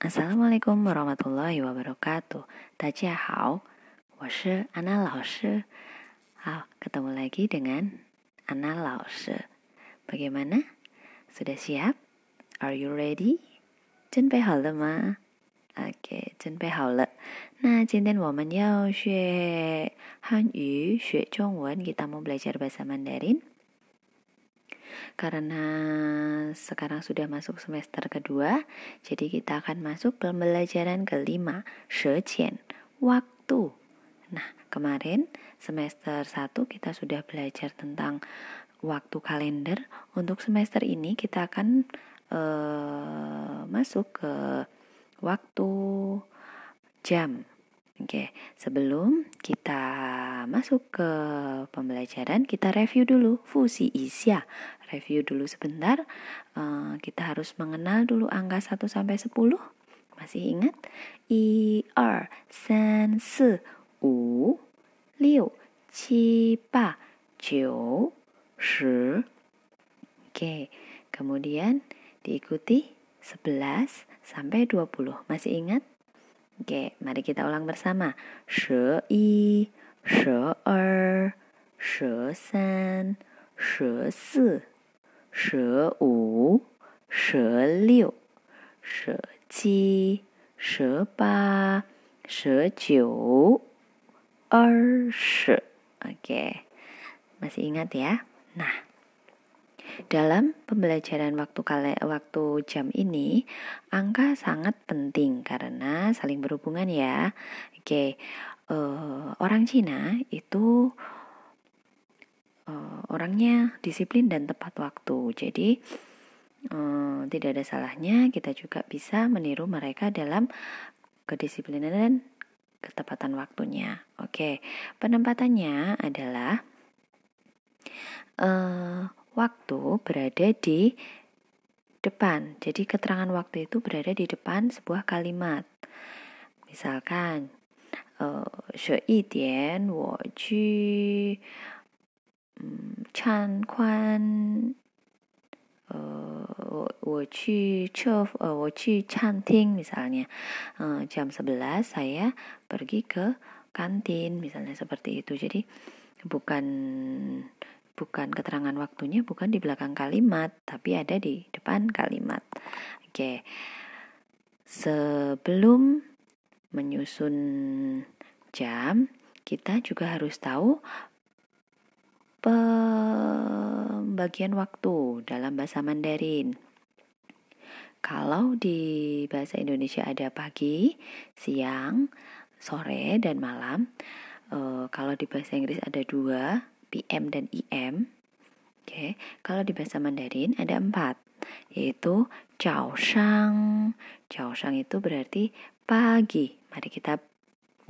Assalamualaikum warahmatullahi wabarakatuh. 大家好，我是安娜老师。好，ketemu lagi dengan Ana 老师。Bagaimana? Sudah siap? Are you ready? 准备好了吗？OK，准备好了。那今天我们要学汉语，学中文。Kita mau belajar bahasa Mandarin. Karena sekarang sudah masuk semester kedua, jadi kita akan masuk pembelajaran kelima, shecian, waktu. Nah, kemarin semester 1 kita sudah belajar tentang waktu kalender. Untuk semester ini kita akan uh, masuk ke waktu jam. Oke, sebelum kita masuk ke pembelajaran, kita review dulu fusi isya. Review dulu sebentar. Uh, kita harus mengenal dulu angka 1 sampai 10. Masih ingat? I, er, san, se, u, liu, qi, ba, jiu, shi. Oke, kemudian diikuti 11 sampai 20. Masih ingat? Oke, mari kita ulang bersama. She i, she er, she san, she si, she wu, she liu, she qi, she ba, she jiu, er shi. Oke, masih ingat ya? Nah, dalam pembelajaran waktu kali, waktu jam ini, angka sangat penting karena saling berhubungan ya. Oke, uh, orang Cina itu uh, orangnya disiplin dan tepat waktu. Jadi uh, tidak ada salahnya kita juga bisa meniru mereka dalam kedisiplinan dan ketepatan waktunya. Oke, penempatannya adalah uh, waktu berada di depan. Jadi keterangan waktu itu berada di depan sebuah kalimat. Misalkan, uh, 十一点我去嗯参观呃我我去车呃我去餐厅 misalnya uh, jam 11 saya pergi ke kantin misalnya seperti itu jadi bukan bukan keterangan waktunya bukan di belakang kalimat, tapi ada di depan kalimat. Oke. Sebelum menyusun jam, kita juga harus tahu pembagian waktu dalam bahasa Mandarin. Kalau di bahasa Indonesia ada pagi, siang, sore, dan malam. E, kalau di bahasa Inggris ada dua, PM dan IM. Oke, kalau di bahasa Mandarin ada empat, yaitu Chao Shang. Chao Shang itu berarti pagi. Mari kita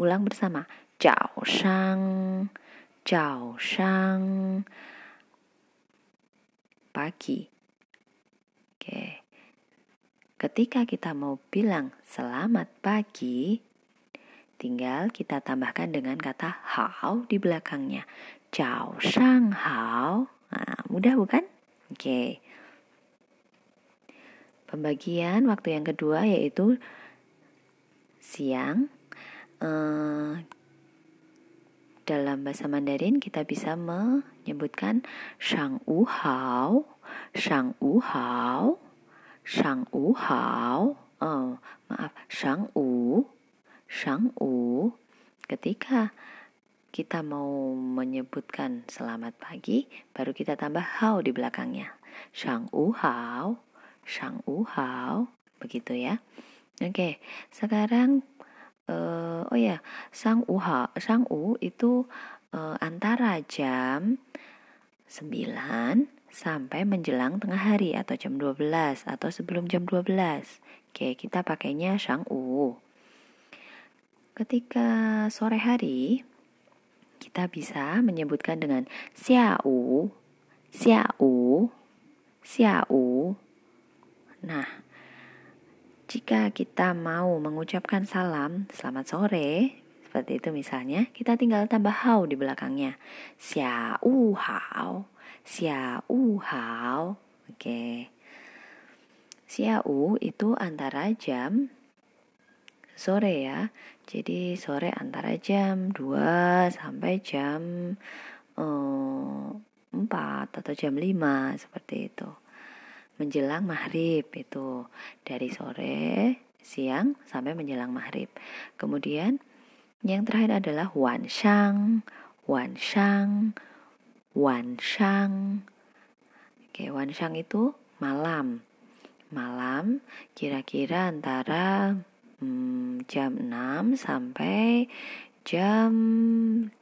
Ulang bersama. Jiao shang, jiao shang. Pagi. Oke. Ketika kita mau bilang selamat pagi, tinggal kita tambahkan dengan kata hao di belakangnya. Jiao shang hao. Nah, mudah bukan? Oke. Pembagian waktu yang kedua yaitu siang, Uh, dalam bahasa Mandarin kita bisa menyebutkan shang u hao, shang u hao, shang u hao. Oh, maaf, shang u, shang u. Ketika kita mau menyebutkan selamat pagi, baru kita tambah hao di belakangnya. Shang u hao, shang u hao, begitu ya. Oke, sekarang uh, oh ya, sang u hao, sang u itu uh, antara jam 9 sampai menjelang tengah hari atau jam 12 atau sebelum jam 12. Oke, kita pakainya shang u. Ketika sore hari, kita bisa menyebutkan dengan xiao, xiao, xiao. Nah, jika kita mau mengucapkan salam selamat sore, seperti itu misalnya, kita tinggal tambah hao di belakangnya. Xiao hao, xiao hao. Oke. Xiao itu antara jam sore ya. Jadi sore antara jam 2 sampai jam eh, 4 atau jam 5 seperti itu. Menjelang maghrib itu dari sore, siang sampai menjelang maghrib. Kemudian yang terakhir adalah wan shang, wan shang, wan shang. Oke, wan shang itu malam. Malam kira-kira antara hmm, jam 6 sampai jam 2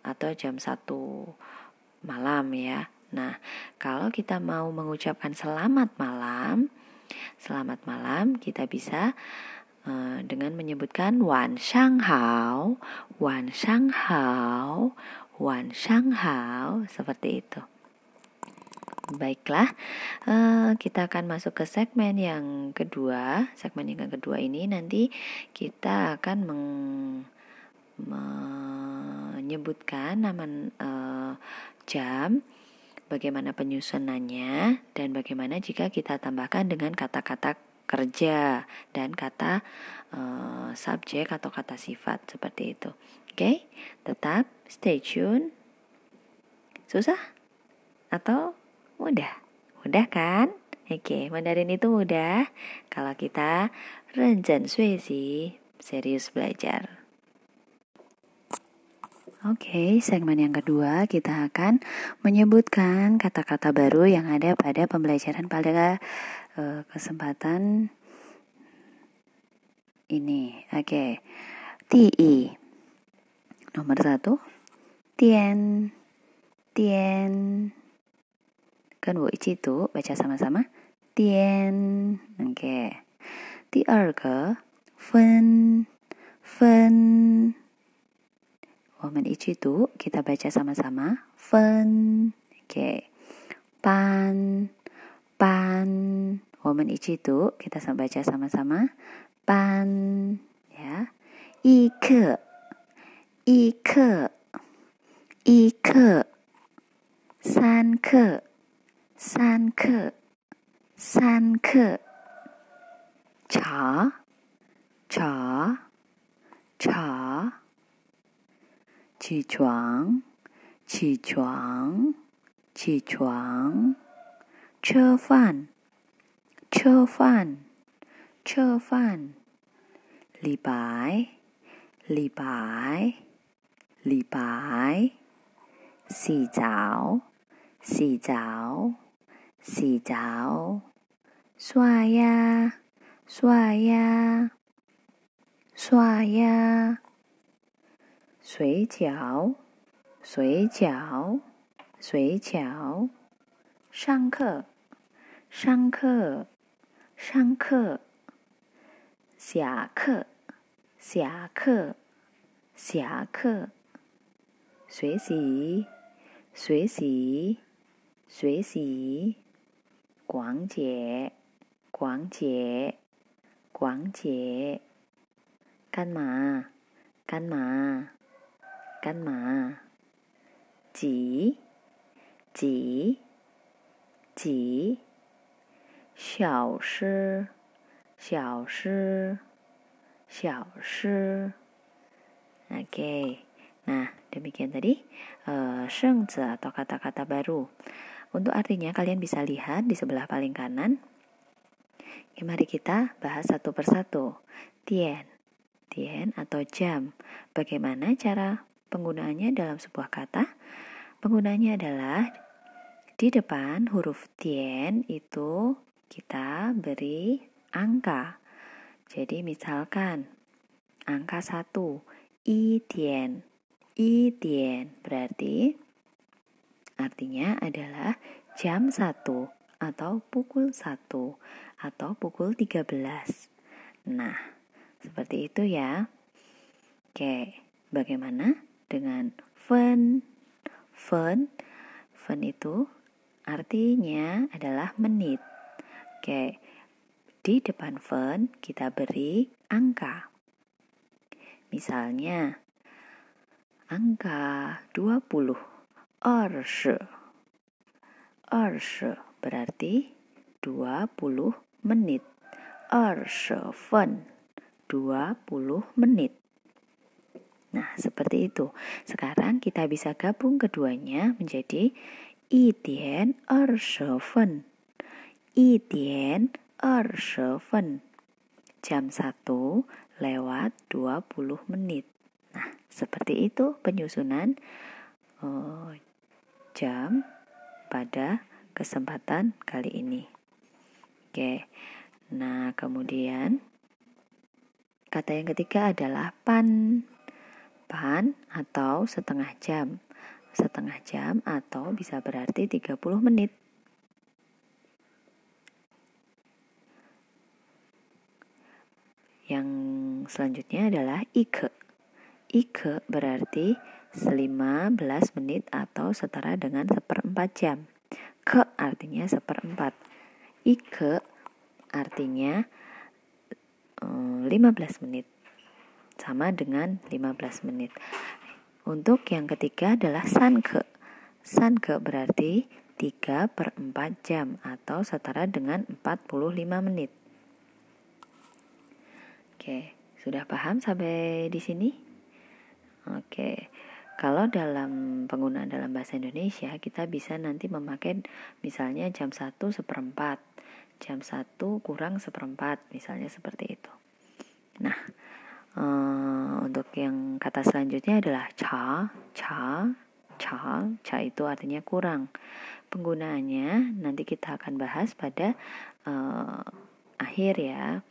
atau jam 1 malam ya. Nah, kalau kita mau mengucapkan selamat malam, selamat malam kita bisa uh, dengan menyebutkan wan shang hao, wan shang hao, wan shang hao seperti itu. Baiklah, uh, kita akan masuk ke segmen yang kedua. Segmen yang kedua ini nanti kita akan meng, menyebutkan nama uh, jam, bagaimana penyusunannya, dan bagaimana jika kita tambahkan dengan kata-kata kerja dan kata uh, subjek atau kata sifat seperti itu. Oke, okay? tetap stay tune. Susah atau Mudah. Mudah kan? Oke, Mandarin itu mudah kalau kita renjen sui serius belajar. Oke, segmen yang kedua kita akan menyebutkan kata-kata baru yang ada pada pembelajaran pada uh, kesempatan ini. Oke, TI nomor satu, tien, tien, kan wo ichi itu baca sama-sama. Tian. Oke. Okay. 第二个分分我 Woman Ichitu kita baca sama-sama. Fen, oke. Okay. Pan, pan. Woman Ichitu kita baca sama-sama. Pan, ya. Ike, ike, ike. San ke, san ke, san ke. Cha, cha. 起床，起床，起床。吃饭，吃饭，吃饭。李白，李白，李白。洗澡，洗澡。洗澡，刷牙，刷牙，刷牙，水饺，水饺，水饺，上课，上课，上课，下课，下课，下课，学习，学习，学习。逛街，逛街，逛街，干嘛？干嘛？干嘛？几？几？几？小事，小事，小事。Oke, nah demikian tadi uh, atau kata-kata baru. Untuk artinya kalian bisa lihat di sebelah paling kanan. Oke, mari kita bahas satu persatu. Tien, tien atau jam. Bagaimana cara penggunaannya dalam sebuah kata? Penggunaannya adalah di depan huruf tien itu kita beri angka. Jadi misalkan angka satu, i tien, i tien berarti Artinya adalah jam 1 atau pukul 1 atau pukul 13. Nah, seperti itu ya. Oke, bagaimana dengan fen? Fen, fen itu artinya adalah menit. Oke, di depan fen kita beri angka. Misalnya, angka 20 Ershi. Ershi berarti 20 menit. Ershi fen. 20 menit. Nah, seperti itu. Sekarang kita bisa gabung keduanya menjadi i dian er fen. I dian er fen. Jam 1 lewat 20 menit. Nah, seperti itu penyusunan uh, jam pada kesempatan kali ini. Oke. Nah, kemudian kata yang ketiga adalah pan. Pan atau setengah jam. Setengah jam atau bisa berarti 30 menit. Yang selanjutnya adalah ike. Ike berarti 15 menit atau setara dengan seperempat jam. Ke artinya seperempat. Ike artinya 15 eh, menit. Sama dengan 15 menit. Untuk yang ketiga adalah sanke. Sanke berarti 3 per 4 jam atau setara dengan 45 menit. Oke, sudah paham sampai di sini? Oke. Kalau dalam penggunaan dalam bahasa Indonesia, kita bisa nanti memakai misalnya jam 1 seperempat, jam 1 kurang seperempat, misalnya seperti itu. Nah, uh, untuk yang kata selanjutnya adalah cha, cha, cha, cha itu artinya kurang. Penggunaannya nanti kita akan bahas pada uh, akhir ya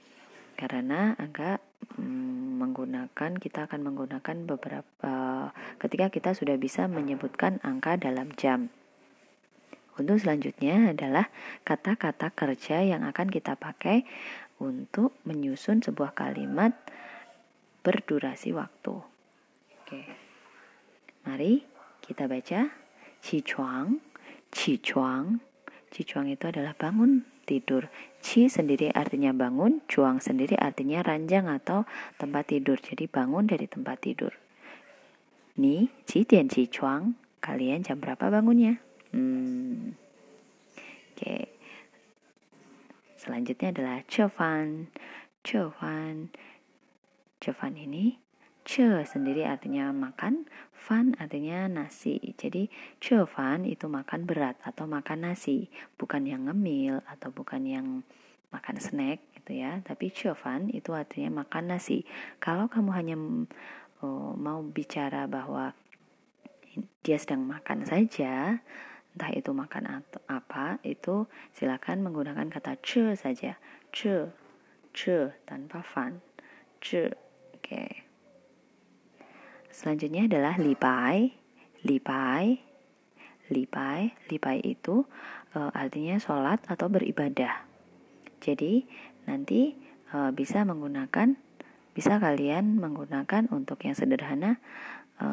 karena agak mm, menggunakan kita akan menggunakan beberapa uh, ketika kita sudah bisa menyebutkan angka dalam jam. Untuk selanjutnya adalah kata-kata kerja yang akan kita pakai untuk menyusun sebuah kalimat berdurasi waktu. Oke. Mari kita baca. Cicuang, cicuang. Cicuang itu adalah bangun tidur. Ci sendiri artinya bangun, cuang sendiri artinya ranjang atau tempat tidur. Jadi bangun dari tempat tidur. Ni, ci dian ci cuang. Kalian jam berapa bangunnya? Hmm. Oke. Selanjutnya adalah cefan. Cefan. Cefan ini Ce sendiri artinya makan, fan artinya nasi. Jadi ce fan itu makan berat atau makan nasi, bukan yang ngemil atau bukan yang makan snack gitu ya. Tapi ce fan itu artinya makan nasi. Kalau kamu hanya oh, mau bicara bahwa dia sedang makan saja, entah itu makan atau apa, itu silakan menggunakan kata ce saja. Ce, ce tanpa fan. Ce. Oke. Selanjutnya adalah lipai. Lipai. Lipai. Lipai itu e, artinya sholat atau beribadah. Jadi nanti e, bisa menggunakan, bisa kalian menggunakan untuk yang sederhana e,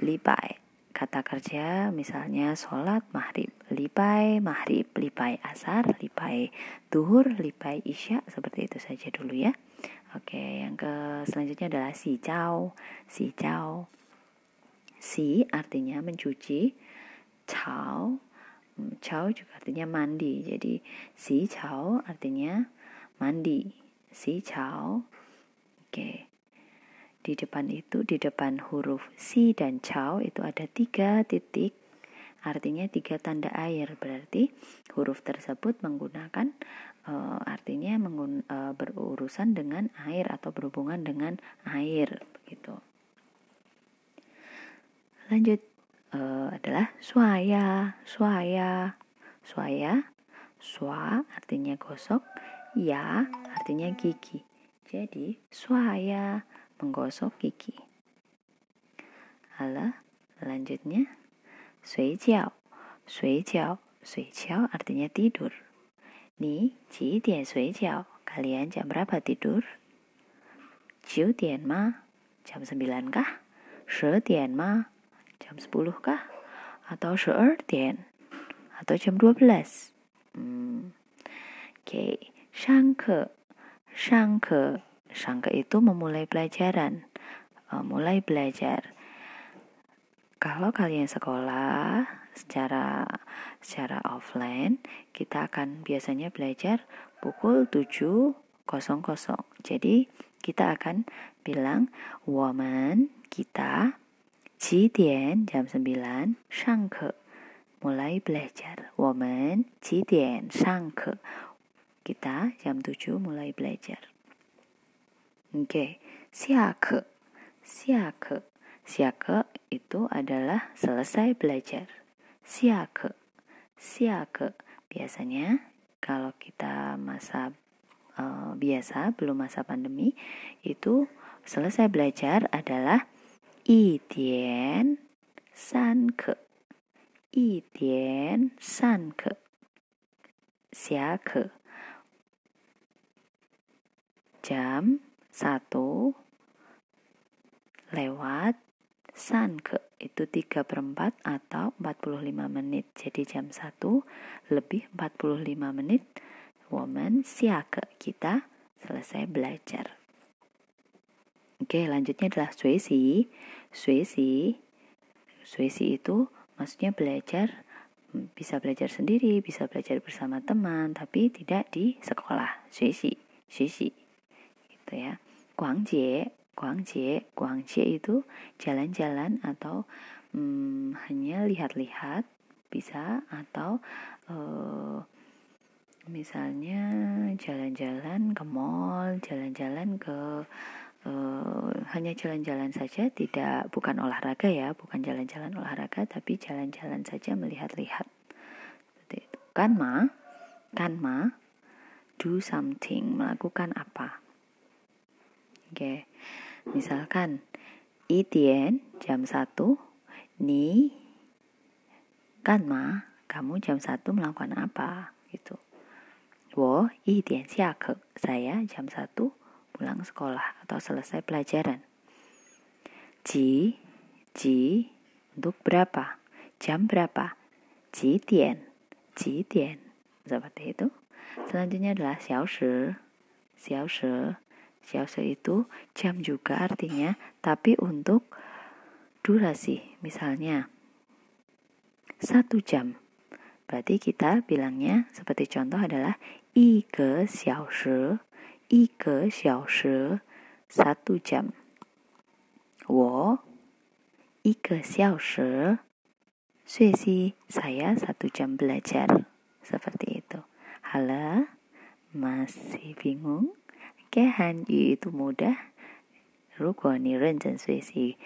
lipai. Kata kerja misalnya sholat maghrib, lipai maghrib, lipai asar, lipai duhur, lipai isya, seperti itu saja dulu ya. Oke, yang ke selanjutnya adalah si cao. Si cao. Si artinya mencuci. Cao. Hmm, cao juga artinya mandi. Jadi si cao artinya mandi. Si cao. Oke. Di depan itu, di depan huruf si dan cao itu ada tiga titik artinya tiga tanda air berarti huruf tersebut menggunakan uh, artinya menggun, uh, berurusan dengan air atau berhubungan dengan air begitu. Lanjut uh, adalah suaya, suaya, suaya, sua artinya gosok, ya artinya gigi. Jadi suaya menggosok gigi. Halo, lanjutnya sui jiao, sui artinya tidur. Ni ji dian sui jiao. Kalian jam berapa tidur? Jiu dian ma? Jam sembilan kah? She dian ma? Jam sepuluh kah? Atau she er dian? Atau jam dua belas? Hmm. Oke, okay. shangke. Shangke. Shangke itu memulai pelajaran. Uh, mulai belajar. Kalau kalian sekolah secara secara offline, kita akan biasanya belajar pukul 7.00. Jadi kita akan bilang woman kita Cidian jam 9 Shangke. Mulai belajar. Woman Cidian Shangke. Kita jam 7 mulai belajar. Oke okay. Siake. Siake. Siake itu adalah selesai belajar. Siake Siake Biasanya kalau kita masa uh, biasa belum masa pandemi itu selesai belajar adalah i dian san ke i dian san ke xia ke jam satu lewat san ke itu 3 per 4 atau 45 menit. Jadi jam 1 lebih 45 menit woman siake kita selesai belajar. Oke, lanjutnya adalah suesi. Suesi. Suesi itu maksudnya belajar bisa belajar sendiri, bisa belajar bersama teman, tapi tidak di sekolah. Suesi, suesi. Gitu ya. Guangjie Guangjie, Guangjie itu jalan-jalan atau hmm, hanya lihat-lihat bisa atau uh, misalnya jalan-jalan ke mall, jalan-jalan ke uh, hanya jalan-jalan saja, tidak bukan olahraga ya, bukan jalan-jalan olahraga, tapi jalan-jalan saja melihat-lihat. Kan ma, kan ma, do something, melakukan apa. Oke. Okay. Misalkan, Itien jam 1, Ni kan ma, kamu jam 1 melakukan apa? Gitu. Wo Itien ke saya jam 1 pulang sekolah atau selesai pelajaran. Ji, ji, untuk berapa? Jam berapa? Ji dian, ji dian. Seperti itu. Selanjutnya adalah xiao shi, xiao shi Xiaoshi itu jam juga artinya, tapi untuk durasi. Misalnya, satu jam. Berarti kita bilangnya seperti contoh adalah i ke xiaoshi, i ke xiaoshi, satu jam. Wo i ke xiaoshi, sui saya satu jam belajar. Seperti itu. Halo, masih bingung? Oke, Hanyu itu mudah. Ruko ni renjen suisi.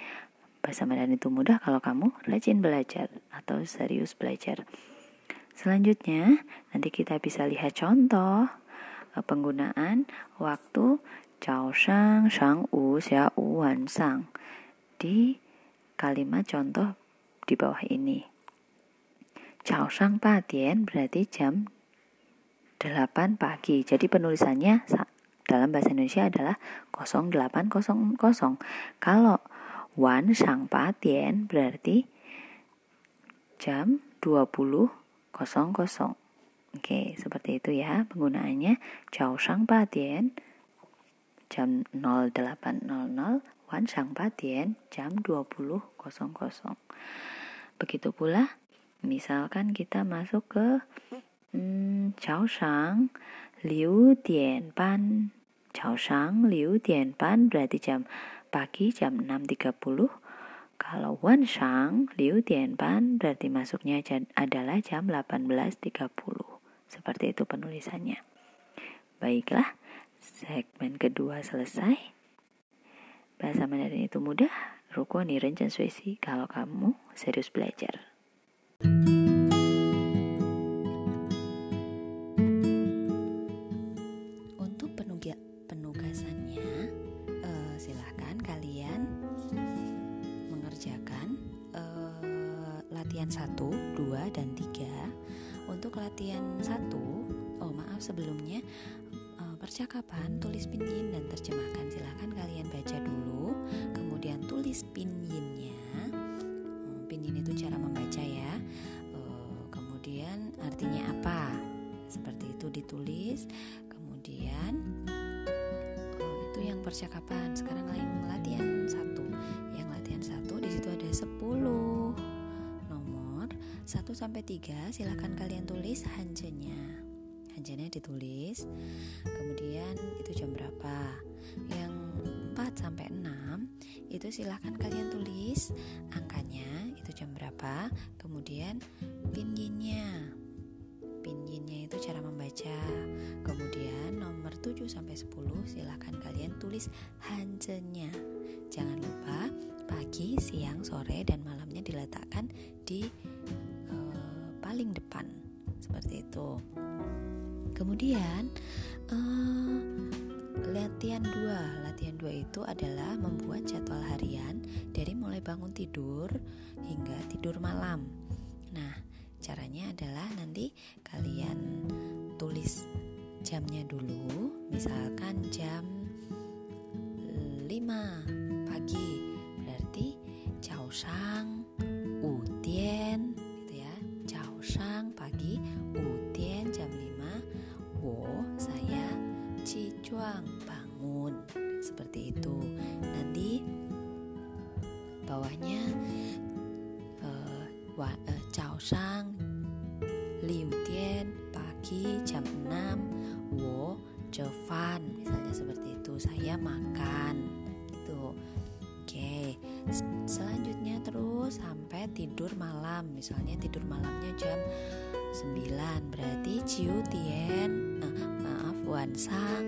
Bahasa Mandarin itu mudah kalau kamu rajin belajar atau serius belajar. Selanjutnya, nanti kita bisa lihat contoh eh, penggunaan waktu Chao Shang, Shang Wu, Xia Wu, Wan Sang di kalimat contoh di bawah ini. Chao Shang Pa Dian berarti jam 8 pagi. Jadi penulisannya dalam bahasa Indonesia adalah 0800. Kalau wan sang patien berarti jam 20.00. Oke, seperti itu ya penggunaannya. Chao sang patien jam 08.00, wan sang patien jam 20.00. Begitu pula misalkan kita masuk ke hmm, Chao Shang Liu Dian Ban Chaoshang Liu Dian Ban berarti jam pagi jam 6.30 kalau Wan Shang Liu Dian Ban berarti masuknya adalah jam 18.30 seperti itu penulisannya. Baiklah segmen kedua selesai. Bahasa Mandarin itu mudah. Ruko ni rencana suesi kalau kamu serius belajar. Sebelumnya uh, Percakapan, tulis pinyin dan terjemahkan. Silahkan kalian baca dulu Kemudian tulis pinyinnya. Uh, Pinyin itu cara membaca ya. Uh, Kemudian artinya apa? Seperti itu ditulis. Kemudian uh, Itu yang percakapan. Sekarang latihan 1 Yang latihan 1 di situ ada 10 1 sampai 3 silahkan kalian tulis hanjenya. Hanjenya ditulis. Kemudian itu jam berapa? sampai 6 itu silahkan kalian tulis angkanya itu jam berapa? Kemudian pinginnya pinginnya itu cara membaca. Kemudian nomor 7 sampai 10 silahkan kalian tulis hanjenya jangan lupa pagi siang sore dan malamnya diletakkan di uh, paling depan. Seperti itu kemudian uh, latihan dua. Latihan dua itu adalah membuat jadwal harian dari mulai bangun tidur hingga tidur malam. Nah caranya adalah nanti kalian tulis jamnya dulu. Misalkan jam 5 pagi berarti cao liu tian pagi jam 6 wo Jovan misalnya seperti itu. Saya makan itu oke selanjutnya terus sampai tidur malam. Misalnya tidur malamnya jam 9 berarti ciu tien uh, maaf wan sang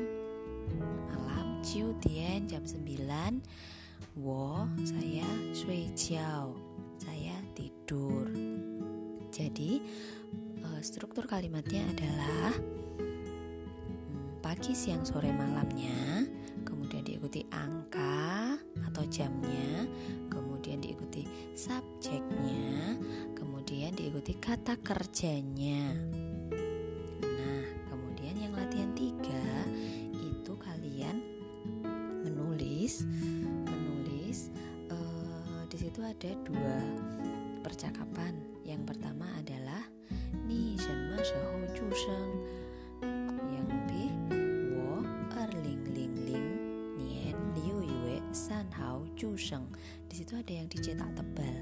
malam ciu tien jam 9 wo saya shui jiao saya tidur. Jadi struktur kalimatnya adalah hmm, pagi siang sore malamnya kemudian diikuti angka atau jamnya kemudian diikuti subjeknya kemudian diikuti kata kerjanya. Nah kemudian yang latihan tiga itu kalian menulis menulis uh, di situ ada dua percakapan. Yang pertama adalah shenme shehou ju sheng yang B wo er ling ling ling nian liu yue san hao ju sheng di situ ada yang dicetak tebal.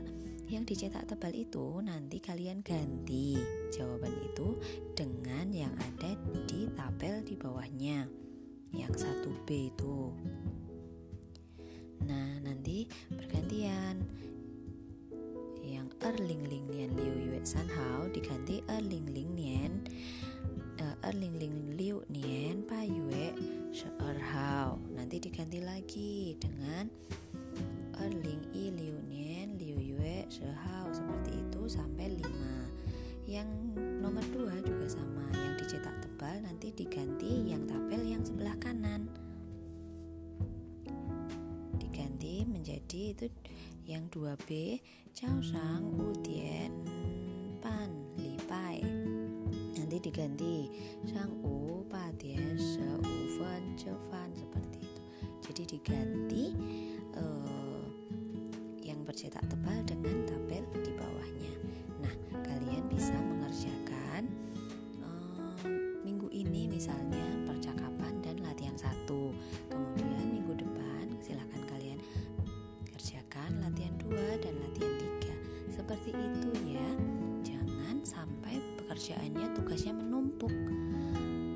Yang dicetak tebal itu nanti kalian ganti jawaban itu dengan yang ada di tabel di bawahnya. Yang satu B itu. Nah nanti bergantian yang er ling nian liu yue san hao diganti er ling nian uh, er ling ling liu nian pa yue she er hao. Nanti diganti lagi dengan er ling i liu nian liu yue she hao. Seperti itu sampai 5 yang nomor 2 juga sama yang dicetak tebal nanti diganti yang tabel yang sebelah kanan menjadi itu yang 2B Cao Shang U Dian Pan Li Bai nanti diganti Shang U Pa Dian Se U Fen Ce Fan seperti itu. Jadi diganti uh, yang bercetak tebal dengan tabel di bawahnya. Nah kalian bisa mengerjakan uh, minggu ini misalnya pekerjaannya tugasnya menumpuk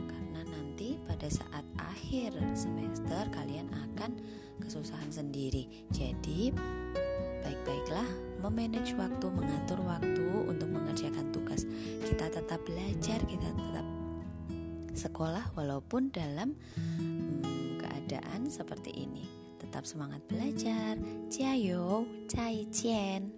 karena nanti pada saat akhir semester kalian akan kesusahan sendiri jadi baik-baiklah memanage waktu mengatur waktu untuk mengerjakan tugas kita tetap belajar kita tetap sekolah walaupun dalam hmm, keadaan seperti ini tetap semangat belajar. Ciao, cai cien.